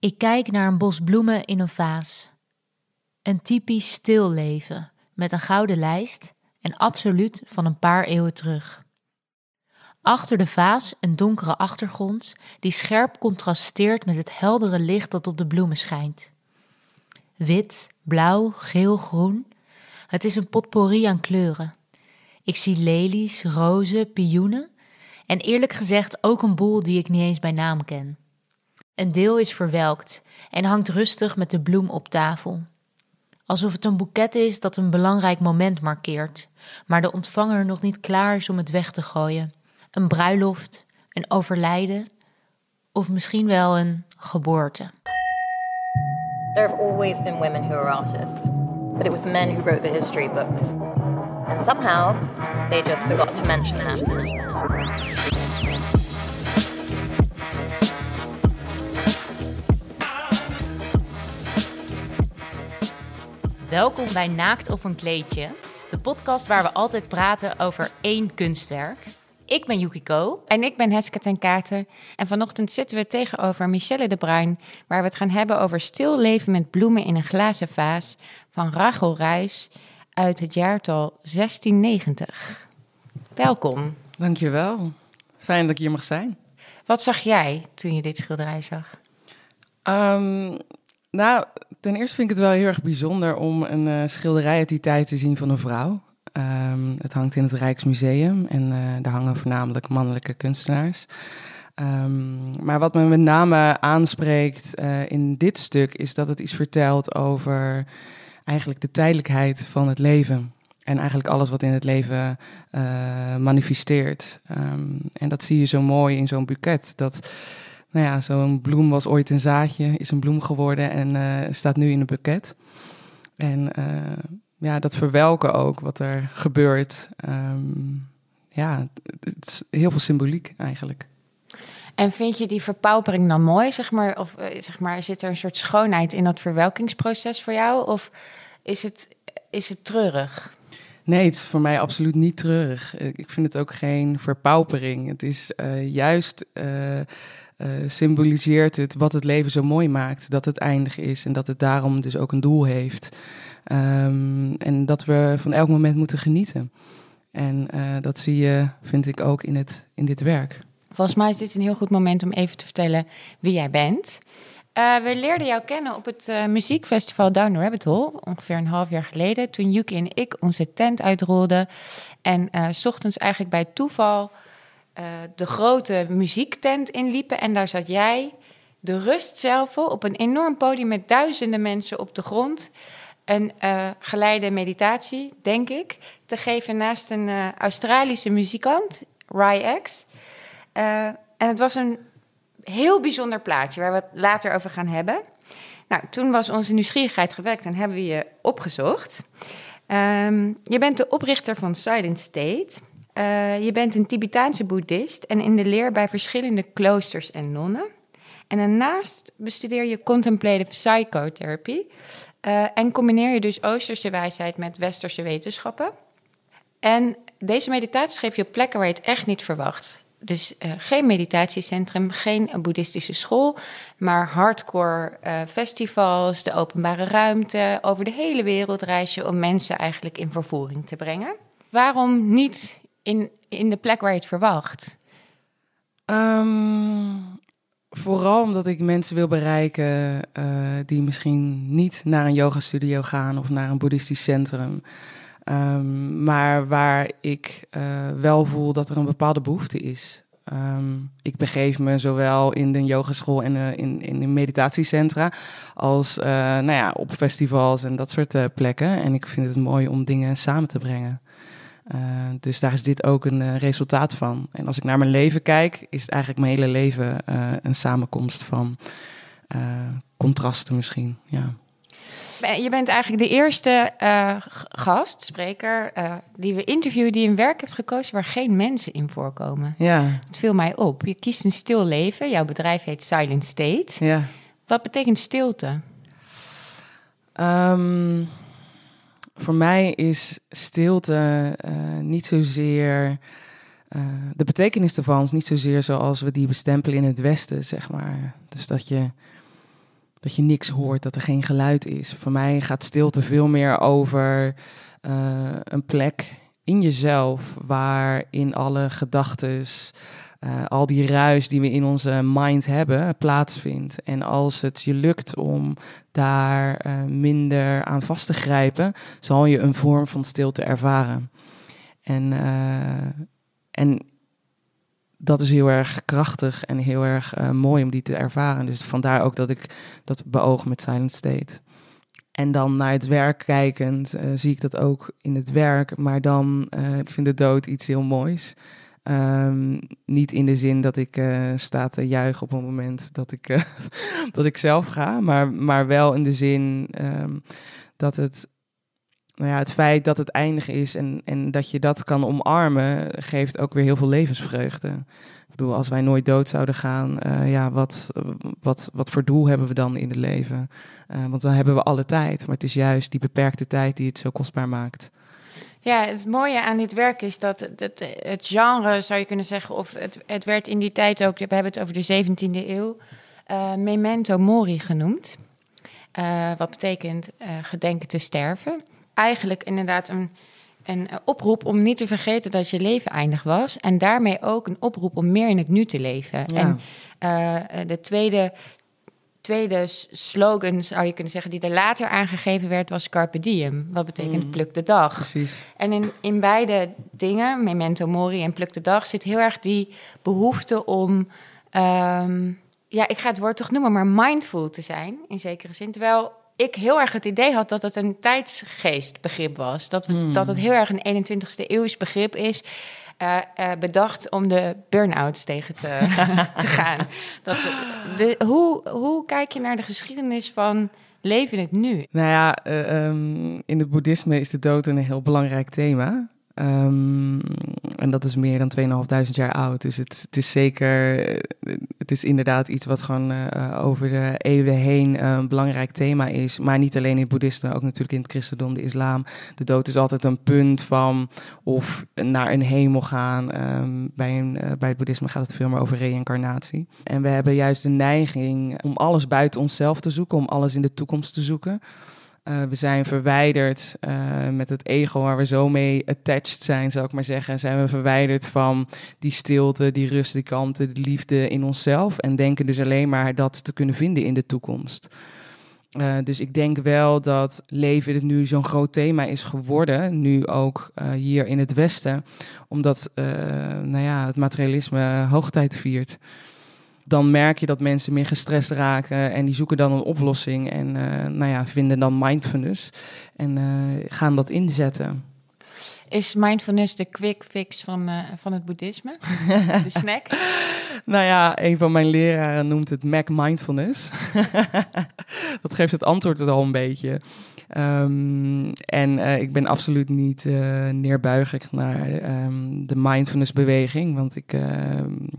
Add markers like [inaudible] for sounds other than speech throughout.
Ik kijk naar een bos bloemen in een vaas. Een typisch stil leven met een gouden lijst en absoluut van een paar eeuwen terug. Achter de vaas een donkere achtergrond die scherp contrasteert met het heldere licht dat op de bloemen schijnt. Wit, blauw, geel, groen. Het is een potpourri aan kleuren. Ik zie lelies, rozen, pioenen en eerlijk gezegd ook een boel die ik niet eens bij naam ken. Een deel is verwelkt en hangt rustig met de bloem op tafel. Alsof het een boeket is dat een belangrijk moment markeert, maar de ontvanger nog niet klaar is om het weg te gooien. Een bruiloft, een overlijden of misschien wel een geboorte. There have always been women who are artists, but it was men who wrote the history books. And somehow, they just forgot to mention that. Welkom bij Naakt op een kleedje, de podcast waar we altijd praten over één kunstwerk. Ik ben Yukiko. En ik ben Heske ten Kaarten. En vanochtend zitten we tegenover Michelle de Bruin, waar we het gaan hebben over stil leven met bloemen in een glazen vaas van Rachel Reis uit het jaartal 1690. Welkom. Dankjewel. Fijn dat ik hier mag zijn. Wat zag jij toen je dit schilderij zag? Ehm, nou, ten eerste vind ik het wel heel erg bijzonder om een eh, schilderij uit die tijd te zien van een vrouw. Ehm, het hangt in het Rijksmuseum en eh, daar hangen voornamelijk mannelijke kunstenaars. Ehm, maar wat me met name aanspreekt eh, in dit stuk is dat het iets vertelt over eigenlijk de tijdelijkheid van het leven. En eigenlijk alles wat in het leven manifesteert. Ehm, en dat zie je zo mooi in zo'n buket. Dat nou ja, zo'n bloem was ooit een zaadje, is een bloem geworden en uh, staat nu in een buket. En uh, ja, dat verwelken ook, wat er gebeurt. Um, ja, het is heel veel symboliek eigenlijk. En vind je die verpaupering dan mooi, zeg maar? Of uh, zeg maar, zit er een soort schoonheid in dat verwelkingsproces voor jou? Of is het, is het treurig? Nee, het is voor mij absoluut niet treurig. Ik vind het ook geen verpaupering. Het is juist uh, symboliseert het wat het leven zo mooi maakt. Dat het eindig is en dat het daarom dus ook een doel heeft. Um, en dat we van elk moment moeten genieten. En uh, dat zie je, vind ik, ook in, het, in dit werk. Volgens mij is dit een heel goed moment om even te vertellen wie jij bent. Uh, we leerden jou kennen op het muziekfestival Down the Rabbit Hole, ongeveer een half jaar geleden, toen Yuki en ik onze tent uitrolden. En s ochtends eigenlijk bij toeval uh, de grote muziektent inliepen. En daar zat jij, de rust zelf, op een enorm podium met duizenden mensen op de grond. Een uh, geleide meditatie, denk ik, te geven naast een uh, Australische muzikant, Rai X. en het was een heel bijzonder plaatje waar we het later over gaan hebben. Nou, toen was onze nieuwsgierigheid gewekt en hebben we je opgezocht. Um, je bent de oprichter van Silent State. Uh, je bent een Tibetaanse boeddhist en in de leer bij verschillende kloosters en nonnen. En daarnaast bestudeer je contemplative psychotherapy uh, en combineer je dus Oosterse wijsheid met Westerse wetenschappen. En deze meditaties geef je op plekken waar je het echt niet verwacht. Dus uh, geen meditatiecentrum, geen boeddhistische school, maar hardcore festivals, de openbare ruimte. Over de hele wereld reis je om mensen eigenlijk in vervoering te brengen. Waarom niet in, in de plek waar je het verwacht? Um, vooral omdat ik mensen wil bereiken uh, die misschien niet naar een yoga studio gaan of naar een boeddhistisch centrum. Um, maar waar ik uh, wel voel dat er een bepaalde behoefte is. Um, ik begeef me zowel in de yogaschool en uh, in, in de meditatiecentra als nou ja, op festivals en dat soort plekken. En ik vind het mooi om dingen samen te brengen. Uh, dus daar is dit ook een uh, resultaat van. En als ik naar mijn leven kijk, is het eigenlijk mijn hele leven uh, een samenkomst van contrasten misschien. Ja. Je bent eigenlijk de eerste gast, spreker, die we interviewen die een werk heeft gekozen waar geen mensen in voorkomen. Ja. Het viel mij op. Je kiest een stil leven. Jouw bedrijf heet Silent State. Ja. Wat betekent stilte? Um, voor mij is stilte uh, niet zozeer. Uh, de betekenis ervan is niet zozeer zoals we die bestempelen in het Westen, zeg maar. Dus dat je dat je niks hoort, dat er geen geluid is. Voor mij gaat stilte veel meer over eh, een plek in jezelf waarin alle gedachten, uh, al die ruis die we in onze mind hebben, plaatsvindt. En als het je lukt om daar uh, minder aan vast te grijpen, zal je een vorm van stilte ervaren. En, en dat is heel erg krachtig en heel erg mooi om die te ervaren. Dus vandaar ook dat ik dat beoog met Silent State. En dan naar het werk kijkend zie ik dat ook in het werk. Maar dan, uh, ik vind de dood iets heel moois. Um, niet in de zin dat ik sta te juichen op een moment dat ik, [laughs] dat ik zelf ga. Maar, maar wel in de zin um, dat het nou ja, het feit dat het eindig is en, en dat je dat kan omarmen, geeft ook weer heel veel levensvreugde. Ik bedoel, als wij nooit dood zouden gaan, uh, ja, wat, wat, wat voor doel hebben we dan in het leven? Uh, want dan hebben we alle tijd, maar het is juist die beperkte tijd die het zo kostbaar maakt. Ja, het mooie aan dit werk is dat het, het genre, zou je kunnen zeggen, of het, het werd in die tijd ook, we hebben het over de 17e eeuw, uh, memento mori genoemd. wat betekent gedenken te sterven eigenlijk inderdaad een, een oproep om niet te vergeten dat je leven eindig was. En daarmee ook een oproep om meer in het nu te leven. En uh, de tweede, tweede slogan, zou je kunnen zeggen, die er later aangegeven werd, was Carpe Diem. Wat betekent mm. pluk de dag. Precies. En in, in beide dingen, Memento Mori en pluk de dag, zit heel erg die behoefte om... Um, ja, ik ga het woord toch noemen, maar mindful te zijn, in zekere zin. Terwijl ik heel erg het idee had dat het een tijdsgeestbegrip was. Dat, we, hmm. dat het heel erg een 21ste eeuws begrip is. Uh, uh, bedacht om de burn-outs tegen te, [laughs] te gaan. Dat, de, hoe, hoe kijk je naar de geschiedenis van leven in het nu? Nou ja, uh, um, in het boeddhisme is de dood een heel belangrijk thema. Um, en dat is meer dan 2.500 jaar oud. Dus het, het, is zeker, het is inderdaad iets wat gewoon uh, over de eeuwen heen uh, een belangrijk thema is. Maar niet alleen in het boeddhisme, ook natuurlijk in het christendom, de islam. De dood is altijd een punt van of naar een hemel gaan. Um, bij, een, bij het boeddhisme gaat het veel meer over reïncarnatie. En we hebben juist de neiging om alles buiten onszelf te zoeken, om alles in de toekomst te zoeken. Uh, we zijn verwijderd uh, met het ego waar we zo mee attached zijn, zou ik maar zeggen. Zijn we verwijderd van die stilte, die rust, die kalmte, die liefde in onszelf. En denken dus alleen maar dat te kunnen vinden in de toekomst. Uh, dus ik denk wel dat leven het nu zo'n groot thema is geworden, nu ook hier in het Westen, omdat nou ja, het materialisme hoogtijd viert dan merk je dat mensen meer gestrest raken en die zoeken dan een oplossing en uh, nou ja, vinden dan mindfulness en uh, gaan dat inzetten. Is mindfulness de quick fix van, uh, van het boeddhisme? [laughs] De snack? nou ja, een van mijn leraren noemt het Mac Mindfulness. [laughs] dat geeft het antwoord er al een beetje. Um, en uh, ik ben absoluut niet uh, neerbuigig naar um, de mindfulness beweging. Want ik uh,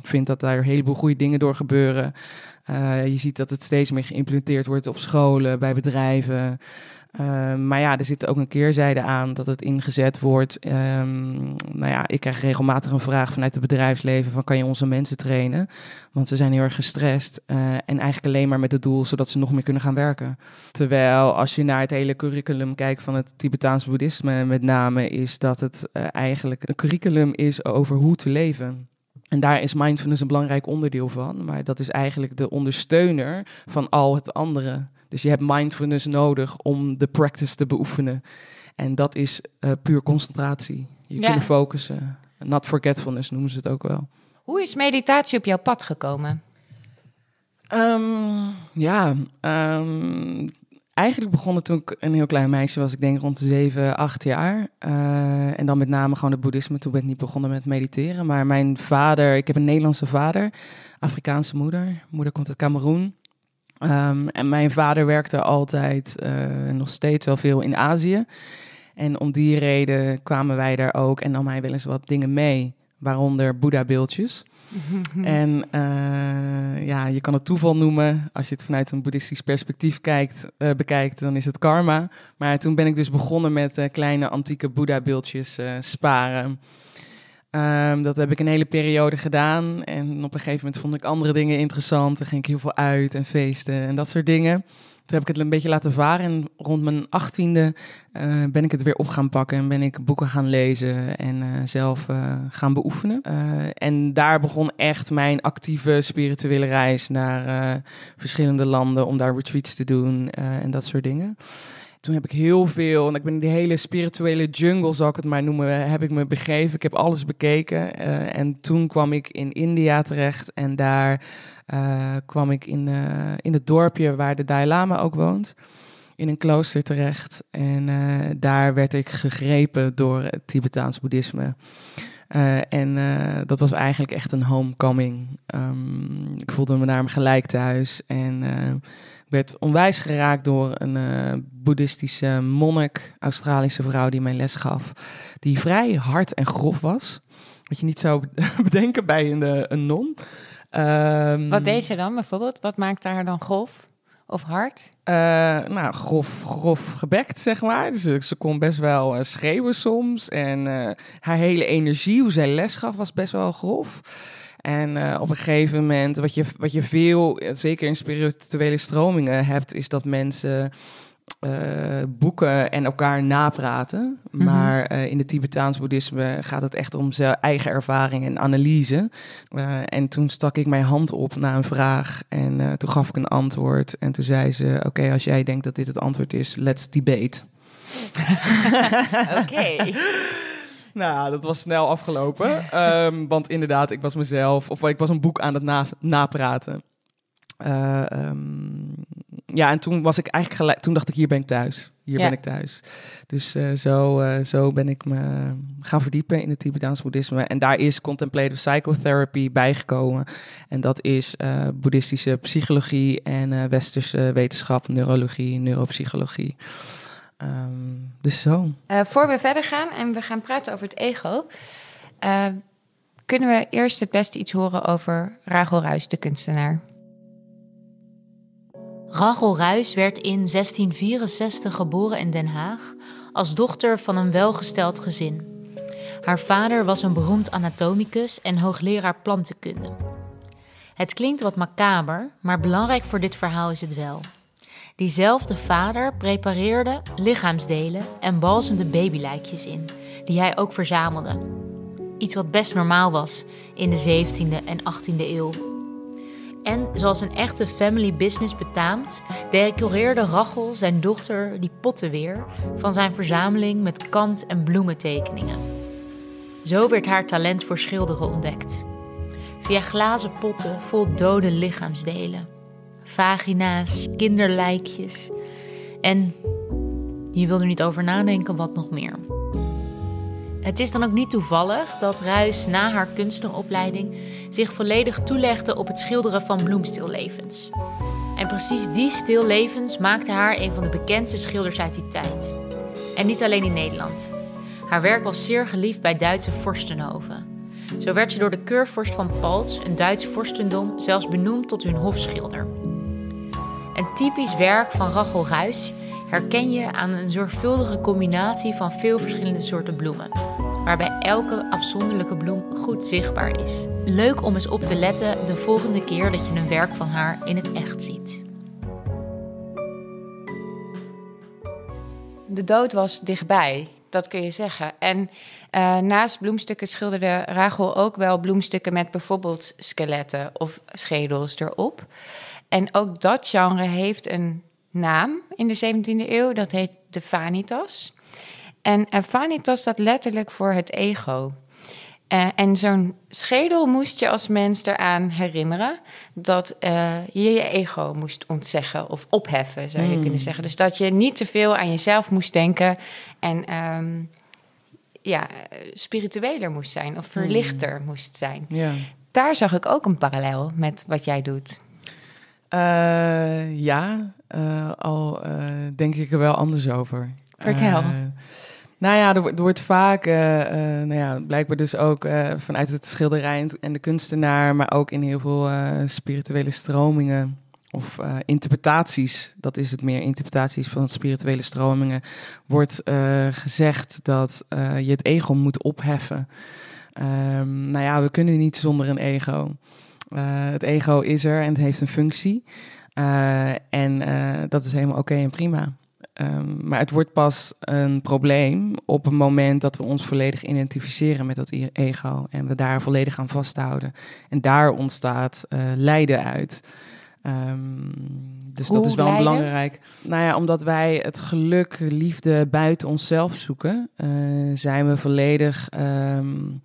vind dat daar een heleboel goede dingen door gebeuren. je ziet dat het steeds meer geïmplementeerd wordt op scholen, bij bedrijven. Uh, maar ja, er zit ook een keerzijde aan dat het ingezet wordt. Um, nou ja, ik krijg regelmatig een vraag vanuit het bedrijfsleven van kan je onze mensen trainen? Want ze zijn heel erg gestrest uh, en eigenlijk alleen maar met het doel zodat ze nog meer kunnen gaan werken. Terwijl als je naar het hele curriculum kijkt van het Tibetaans boeddhisme met name, is dat het uh, eigenlijk een curriculum is over hoe te leven. En daar is mindfulness een belangrijk onderdeel van. Maar dat is eigenlijk de ondersteuner van al het andere. Dus je hebt mindfulness nodig om de practice te beoefenen. En dat is uh, puur concentratie. Je ja. kunnen focussen. Not forgetfulness noemen ze het ook wel. Hoe is meditatie op jouw pad gekomen? Um, ja, um, eigenlijk begon het toen ik een heel klein meisje was. Ik denk rond de 7, 8 jaar. Uh, en dan met name gewoon het boeddhisme. Toen ben ik niet begonnen met mediteren. Maar mijn vader, ik heb een Nederlandse vader. Afrikaanse moeder. Moeder komt uit Cameroen. Um, en mijn vader werkte altijd uh, nog steeds wel veel in Azië. En om die reden kwamen wij daar ook en nam hij wel eens wat dingen mee, waaronder Boeddha-beeldjes. [laughs] en uh, ja, je kan het toeval noemen. Als je het vanuit een boeddhistisch perspectief kijkt, uh, bekijkt, dan is het karma. Maar toen ben ik dus begonnen met kleine antieke Boeddha-beeldjes sparen. Ehm, dat heb ik een hele periode gedaan. En op een gegeven moment vond ik andere dingen interessant. Dan ging ik heel veel uit en feesten en dat soort dingen. Toen heb ik het een beetje laten varen. En rond mijn achttiende uh, ben ik het weer op gaan pakken. En ben ik boeken gaan lezen en uh, zelf uh, gaan beoefenen. en daar begon echt mijn actieve spirituele reis naar verschillende landen. Om daar retreats te doen en dat soort dingen. Toen heb ik heel veel, en ik ben in die hele spirituele jungle, zal ik het maar noemen, heb ik me begeven. Ik heb alles bekeken. Uh, en toen kwam ik in India terecht en daar uh, kwam ik in, in het dorpje waar de Dalai Lama ook woont. In een klooster terecht. En daar werd ik gegrepen door het Tibetaans boeddhisme. en dat was eigenlijk echt een homecoming. Um, ik voelde me daar gelijk thuis. En werd onwijs geraakt door een uh, boeddhistische monnik, Australische vrouw die mij les gaf. Die vrij hard en grof was. Wat je niet zou [laughs] bedenken bij een, eh, een non. Um, Wat deed ze dan bijvoorbeeld? Wat maakte haar dan grof? Of hard? Uh, nou, grof, grof gebekt, zeg maar. Dus ze kon best wel uh, schreeuwen soms. En uh, haar hele energie, hoe zij les gaf, was best wel grof. En uh, op een gegeven moment, wat je, wat je veel, zeker in spirituele stromingen hebt, is dat mensen uh, boeken en elkaar napraten. Mm -hmm. Maar uh, in het Tibetaans boeddhisme gaat het echt om zijn eigen ervaring en analyse. en toen stak ik mijn hand op naar een vraag en toen gaf ik een antwoord. En toen zei ze, oké, okay, als jij denkt dat dit het antwoord is, let's debate. [laughs] Oké. [laughs] Nou, dat was snel afgelopen. um, [laughs] want inderdaad, ik was mezelf, of ik was een boek aan het na, napraten. Uh, um, ja, en toen was ik eigenlijk gelijk, toen dacht ik, hier ben ik thuis. Hier ja. ben ik thuis. Dus uh, zo, uh, zo ben ik me gaan verdiepen in het Tibetaans boeddhisme. En daar is contemplative psychotherapy bijgekomen. En dat is boeddhistische psychologie en westerse wetenschap, neurologie, neuropsychologie. Um, dus zo. Uh, voor we verder gaan en we gaan praten over het ego, uh, kunnen we eerst het beste iets horen over Rachel Ruis, de kunstenaar. Rachel Ruis werd in 1664 geboren in Den Haag als dochter van een welgesteld gezin. Haar vader was een beroemd anatomicus en hoogleraar plantenkunde. Het klinkt wat macaber, maar belangrijk voor dit verhaal is het wel. Diezelfde vader prepareerde lichaamsdelen en balsemde babylijkjes in, die hij ook verzamelde. Iets wat best normaal was in de 17e en 18e eeuw. En zoals een echte family business betaamt, decoreerde Rachel zijn dochter die potten weer van zijn verzameling met kant- en bloementekeningen. Zo werd haar talent voor schilderen ontdekt. Via glazen potten vol dode lichaamsdelen vagina's, kinderlijkjes. En je wil er niet over nadenken wat nog meer. Het is dan ook niet toevallig dat Ruis na haar kunstenopleiding zich volledig toelegde op het schilderen van bloemstillevens. En precies die stillevens maakte haar een van de bekendste schilders uit die tijd. En niet alleen in Nederland. Haar werk was zeer geliefd bij Duitse vorstenhoven. Zo werd ze door de keurvorst van Palts, een Duits vorstendom, zelfs benoemd tot hun hofschilder. Een typisch werk van Rachel Ruis herken je aan een zorgvuldige combinatie van veel verschillende soorten bloemen, waarbij elke afzonderlijke bloem goed zichtbaar is. Leuk om eens op te letten de volgende keer dat je een werk van haar in het echt ziet. De dood was dichtbij, dat kun je zeggen. En uh, naast bloemstukken schilderde Rachel ook wel bloemstukken met bijvoorbeeld skeletten of schedels erop. En ook dat genre heeft een naam in de 17e eeuw. Dat heet de vanitas. En uh, vanitas staat letterlijk voor het ego. Uh, en zo'n schedel moest je als mens eraan herinneren dat uh, je je ego moest ontzeggen of opheffen, zou je mm. kunnen zeggen. Dus dat je niet te veel aan jezelf moest denken en um, ja, spiritueler moest zijn of verlichter mm. moest zijn. Yeah. Daar zag ik ook een parallel met wat jij doet. Uh, ja, uh, al uh, denk ik er wel anders over. Vertel. nou ja, er, er wordt vaak, nou ja, blijkbaar dus ook vanuit het schilderij en de kunstenaar, maar ook in heel veel spirituele stromingen of interpretaties, dat is het meer, interpretaties van spirituele stromingen, wordt gezegd dat je het ego moet opheffen. Ehm, nou ja, we kunnen niet zonder een ego. Eh, het ego is er en het heeft een functie. Uh, en uh, dat is helemaal oké okay en prima. Um, maar het wordt pas een probleem op het moment dat we ons volledig identificeren met dat ego en we daar volledig aan vasthouden. En daar ontstaat uh, lijden uit. Um, dus Hoe dat is wel belangrijk. Nou ja, omdat wij het geluk, liefde buiten onszelf zoeken, uh, zijn we volledig um,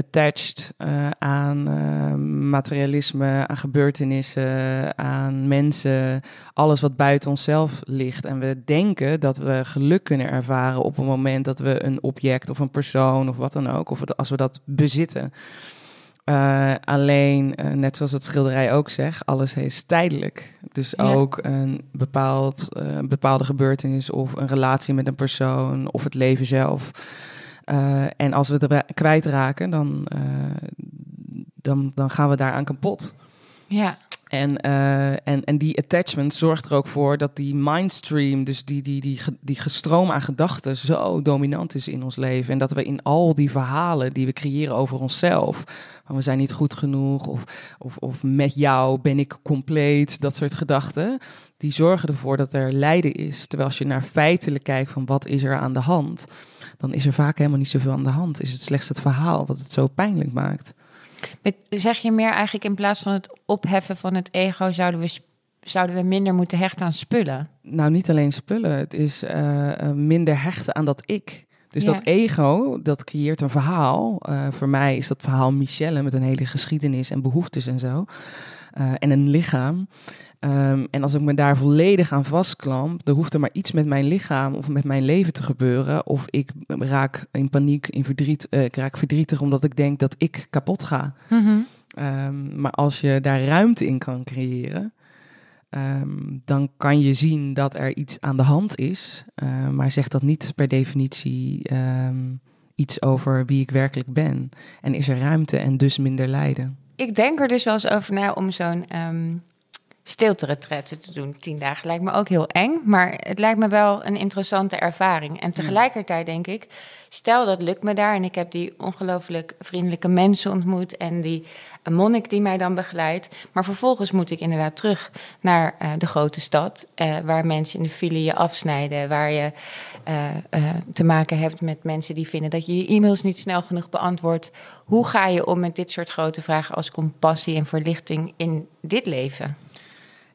attached uh, aan uh, materialisme, aan gebeurtenissen, aan mensen, alles wat buiten onszelf ligt. En we denken dat we geluk kunnen ervaren op het moment dat we een object of een persoon of wat dan ook, of als we dat bezitten. Uh, alleen, uh, net zoals het schilderij ook zegt, alles is tijdelijk. Dus ja. ook een bepaald, uh, bepaalde gebeurtenis of een relatie met een persoon of het leven zelf. Uh, en als we het kwijtraken, dan, uh, dan, dan gaan we daaraan kapot. Ja. En, uh, en, en die attachment zorgt er ook voor dat die mindstream, dus die, die, die, die gestroom aan gedachten, zo dominant is in ons leven. En dat we in al die verhalen die we creëren over onszelf, van we zijn niet goed genoeg, of, of, of met jou ben ik compleet, dat soort gedachten, die zorgen ervoor dat er lijden is. Terwijl als je naar feitelijk kijkt van wat is er aan de hand, dan is er vaak helemaal niet zoveel aan de hand. Is het slechts het verhaal wat het zo pijnlijk maakt. Zeg je meer eigenlijk in plaats van het opheffen van het ego, zouden we, zouden we minder moeten hechten aan spullen? Nou, niet alleen spullen. Het is uh, minder hechten aan dat ik. Dus ja. dat ego, dat creëert een verhaal. Uh, voor mij is dat verhaal Michelle met een hele geschiedenis en behoeftes en zo. Uh, en een lichaam. Um, en als ik me daar volledig aan vastklamp, dan hoeft er maar iets met mijn lichaam of met mijn leven te gebeuren. Of ik raak in paniek, in verdriet, uh, ik raak verdrietig omdat ik denk dat ik kapot ga. Mm -hmm. um, maar als je daar ruimte in kan creëren, um, dan kan je zien dat er iets aan de hand is. Uh, maar zegt dat niet per definitie iets over wie ik werkelijk ben. En is er ruimte en dus minder lijden. Ik denk er dus wel eens over na om zo'n stilte-retretten te doen. Tien dagen lijkt me ook heel eng, maar het lijkt me wel een interessante ervaring. En tegelijkertijd denk ik, stel dat lukt me daar en ik heb die ongelooflijk vriendelijke mensen ontmoet en die monnik die mij dan begeleidt. Maar vervolgens moet ik inderdaad terug naar uh, de grote stad, uh, waar mensen in de file je afsnijden, waar je uh, te maken hebt met mensen die vinden dat je je e-mails niet snel genoeg beantwoordt. Hoe ga je om met dit soort grote vragen als compassie en verlichting in dit leven?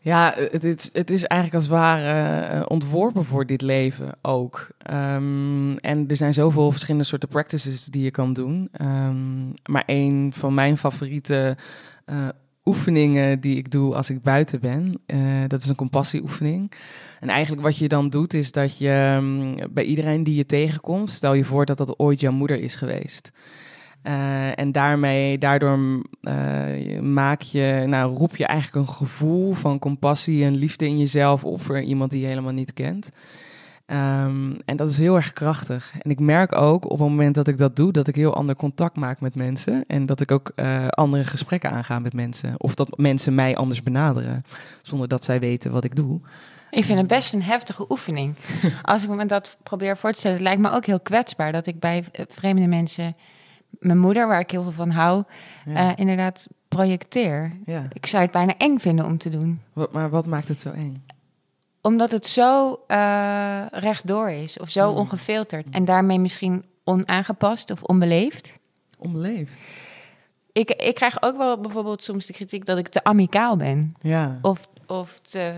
Ja, het is, het is eigenlijk als het ware uh, ontworpen voor dit leven ook. Um, en er zijn zoveel verschillende soorten practices die je kan doen. Um, maar een van mijn favoriete uh, oefeningen die ik doe als ik buiten ben, uh, dat is een compassieoefening. En eigenlijk wat je dan doet is dat je um, bij iedereen die je tegenkomt, stel je voor dat dat ooit jouw moeder is geweest. Uh, en daarmee, daardoor uh, maak je, nou, roep je eigenlijk een gevoel van compassie en liefde in jezelf op voor iemand die je helemaal niet kent. Um, en dat is heel erg krachtig. En ik merk ook op het moment dat ik dat doe, dat ik heel ander contact maak met mensen. En dat ik ook uh, andere gesprekken aanga met mensen. Of dat mensen mij anders benaderen, zonder dat zij weten wat ik doe. Ik vind het best een heftige oefening. [laughs] Als ik me dat probeer voor te stellen, het lijkt me ook heel kwetsbaar dat ik bij vreemde mensen mijn moeder, waar ik heel veel van hou, ja. uh, inderdaad projecteer. Ja. Ik zou het bijna eng vinden om te doen. Wat, maar wat maakt het zo eng? Omdat het zo uh, rechtdoor is of zo mm. ongefilterd en daarmee misschien onaangepast of onbeleefd. Onbeleefd? Ik, ik krijg ook wel bijvoorbeeld soms de kritiek dat ik te amicaal ben. Ja. Of, of te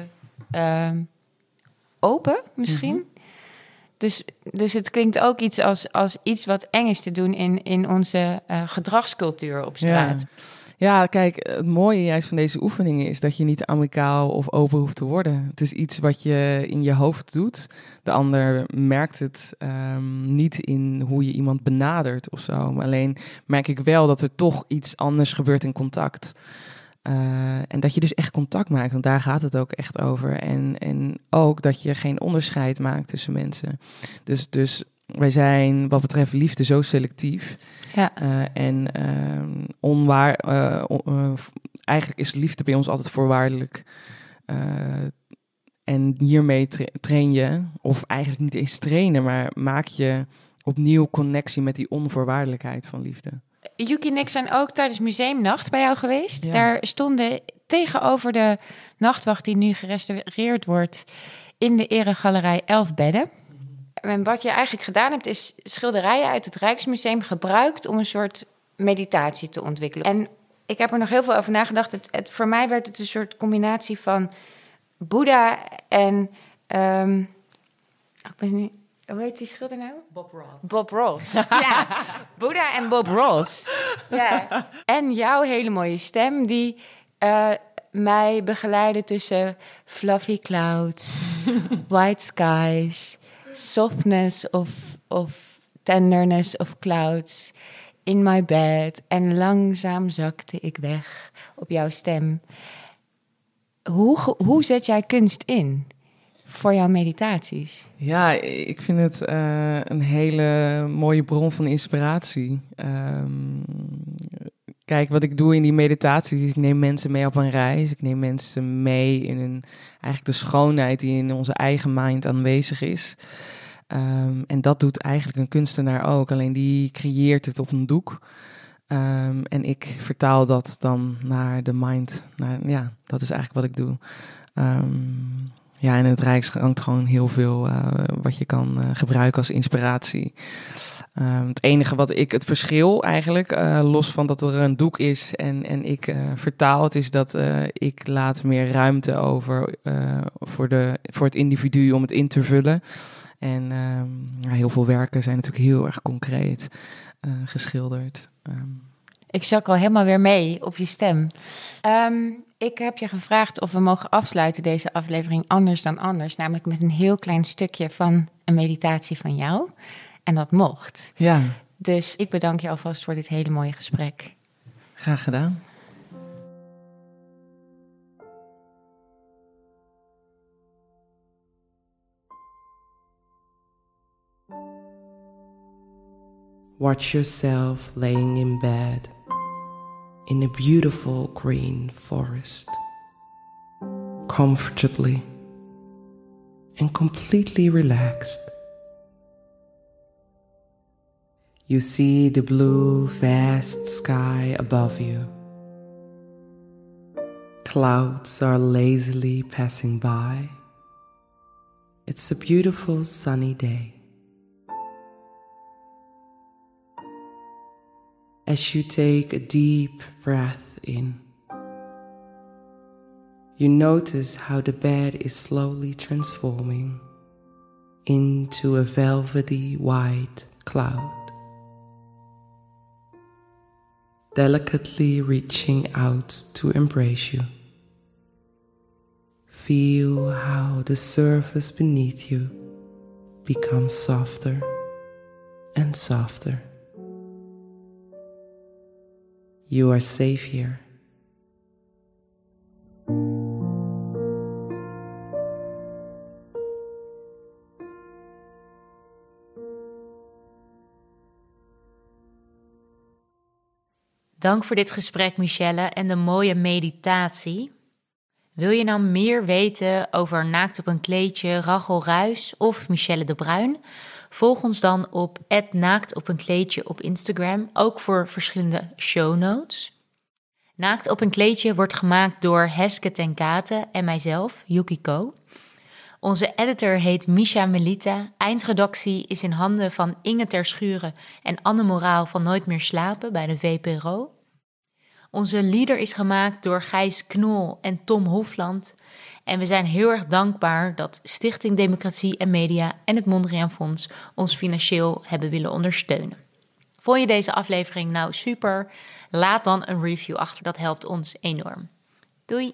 uh, open misschien. Mm -hmm. Dus, dus het klinkt ook iets als, als iets wat eng is te doen in, in onze uh, gedragscultuur op straat. Ja. kijk, het mooie juist van deze oefeningen is dat je niet amicaal of open hoeft te worden. Het is iets wat je in je hoofd doet. De ander merkt het um, niet in hoe je iemand benadert of zo. Alleen merk ik wel dat er toch iets anders gebeurt in contact. Uh, en dat je dus echt contact maakt, want daar gaat het ook echt over. En, en ook dat je geen onderscheid maakt tussen mensen. Dus, dus wij zijn wat betreft liefde zo selectief. Ja. Uh, en uh, onwaar, on, eigenlijk is liefde bij ons altijd voorwaardelijk. en hiermee tra train je, of eigenlijk niet eens trainen, maar maak je opnieuw connectie met die onvoorwaardelijkheid van liefde. Yuki en ik zijn ook tijdens museumnacht bij jou geweest. Ja. Daar stonden tegenover de nachtwacht die nu gerestaureerd wordt in de eregalerij elf bedden. En wat je eigenlijk gedaan hebt, is schilderijen uit het Rijksmuseum gebruikt om een soort meditatie te ontwikkelen. En ik heb er nog heel veel over nagedacht. Het, het, voor mij werd het een soort combinatie van Boeddha en. ehm, ik ben nu, hoe heet die schilder nou? Bob Ross. Bob Ross. [laughs] ja, Boeddha en Bob Ross. Ja. En jouw hele mooie stem die eh, mij begeleidde tussen fluffy clouds, [laughs] white skies, softness of, of tenderness of clouds in my bed. En langzaam zakte ik weg op jouw stem. Hoe, hoe zet jij kunst in voor jouw meditaties? Ja, ik vind het eh, een hele mooie bron van inspiratie. Ehm, kijk, wat ik doe in die meditaties, ik neem mensen mee op een reis. Ik neem mensen mee in een, eigenlijk de schoonheid die in onze eigen mind aanwezig is. Ehm, en dat doet eigenlijk een kunstenaar ook, alleen die creëert het op een doek. Ehm, en ik vertaal dat dan naar de mind. Ja, dat is eigenlijk wat ik doe. Ehm, ja, en het Rijks hangt gewoon heel veel eh, wat je kan eh, gebruiken als inspiratie. Ehm, het enige wat ik, het verschil eigenlijk, eh, los van dat er een doek is en, en ik vertaal het, is dat ik laat meer ruimte over voor, de, voor het individu om het in te vullen. En ehm, heel veel werken zijn natuurlijk heel erg concreet geschilderd. Ehm, Ik zak al helemaal weer mee op je stem. Ik heb je gevraagd of we mogen afsluiten deze aflevering anders dan anders. Namelijk met een heel klein stukje van een meditatie van jou. En dat mocht. ja, Dus ik bedank je alvast voor dit hele mooie gesprek. graag gedaan. Watch yourself laying in bed in a beautiful green forest, comfortably and completely relaxed. You see the blue, vast sky above you. Clouds are lazily passing by. It's a beautiful sunny day. As you take a deep breath in. You notice how the bed is slowly transforming into a velvety white cloud, delicately reaching out to embrace you. Feel how the surface beneath you becomes softer and softer. You are safe here. Dank voor dit gesprek, Michelle, en de mooie meditatie. Wil je nou meer weten over Naakt op een kleedje, Rachel Ruis of Michelle de Bruin? Volg ons dan op Naakt op een kleedje op Instagram, ook voor verschillende show notes. Naakt op een kleedje wordt gemaakt door Heske ten Kate en mijzelf, Yukiko. Onze editor heet Misha Melita. Eindredactie is in handen van Inge Ter Schuren en Anne Moraal van Nooit meer slapen bij de VPRO. Onze leader is gemaakt door Gijs Knol en Tom Hofland. En we zijn heel erg dankbaar dat Stichting Democratie en Media en het Mondriaan Fonds ons financieel hebben willen ondersteunen. Vond je deze aflevering nou super? Laat dan een review achter, dat helpt ons enorm. Doei!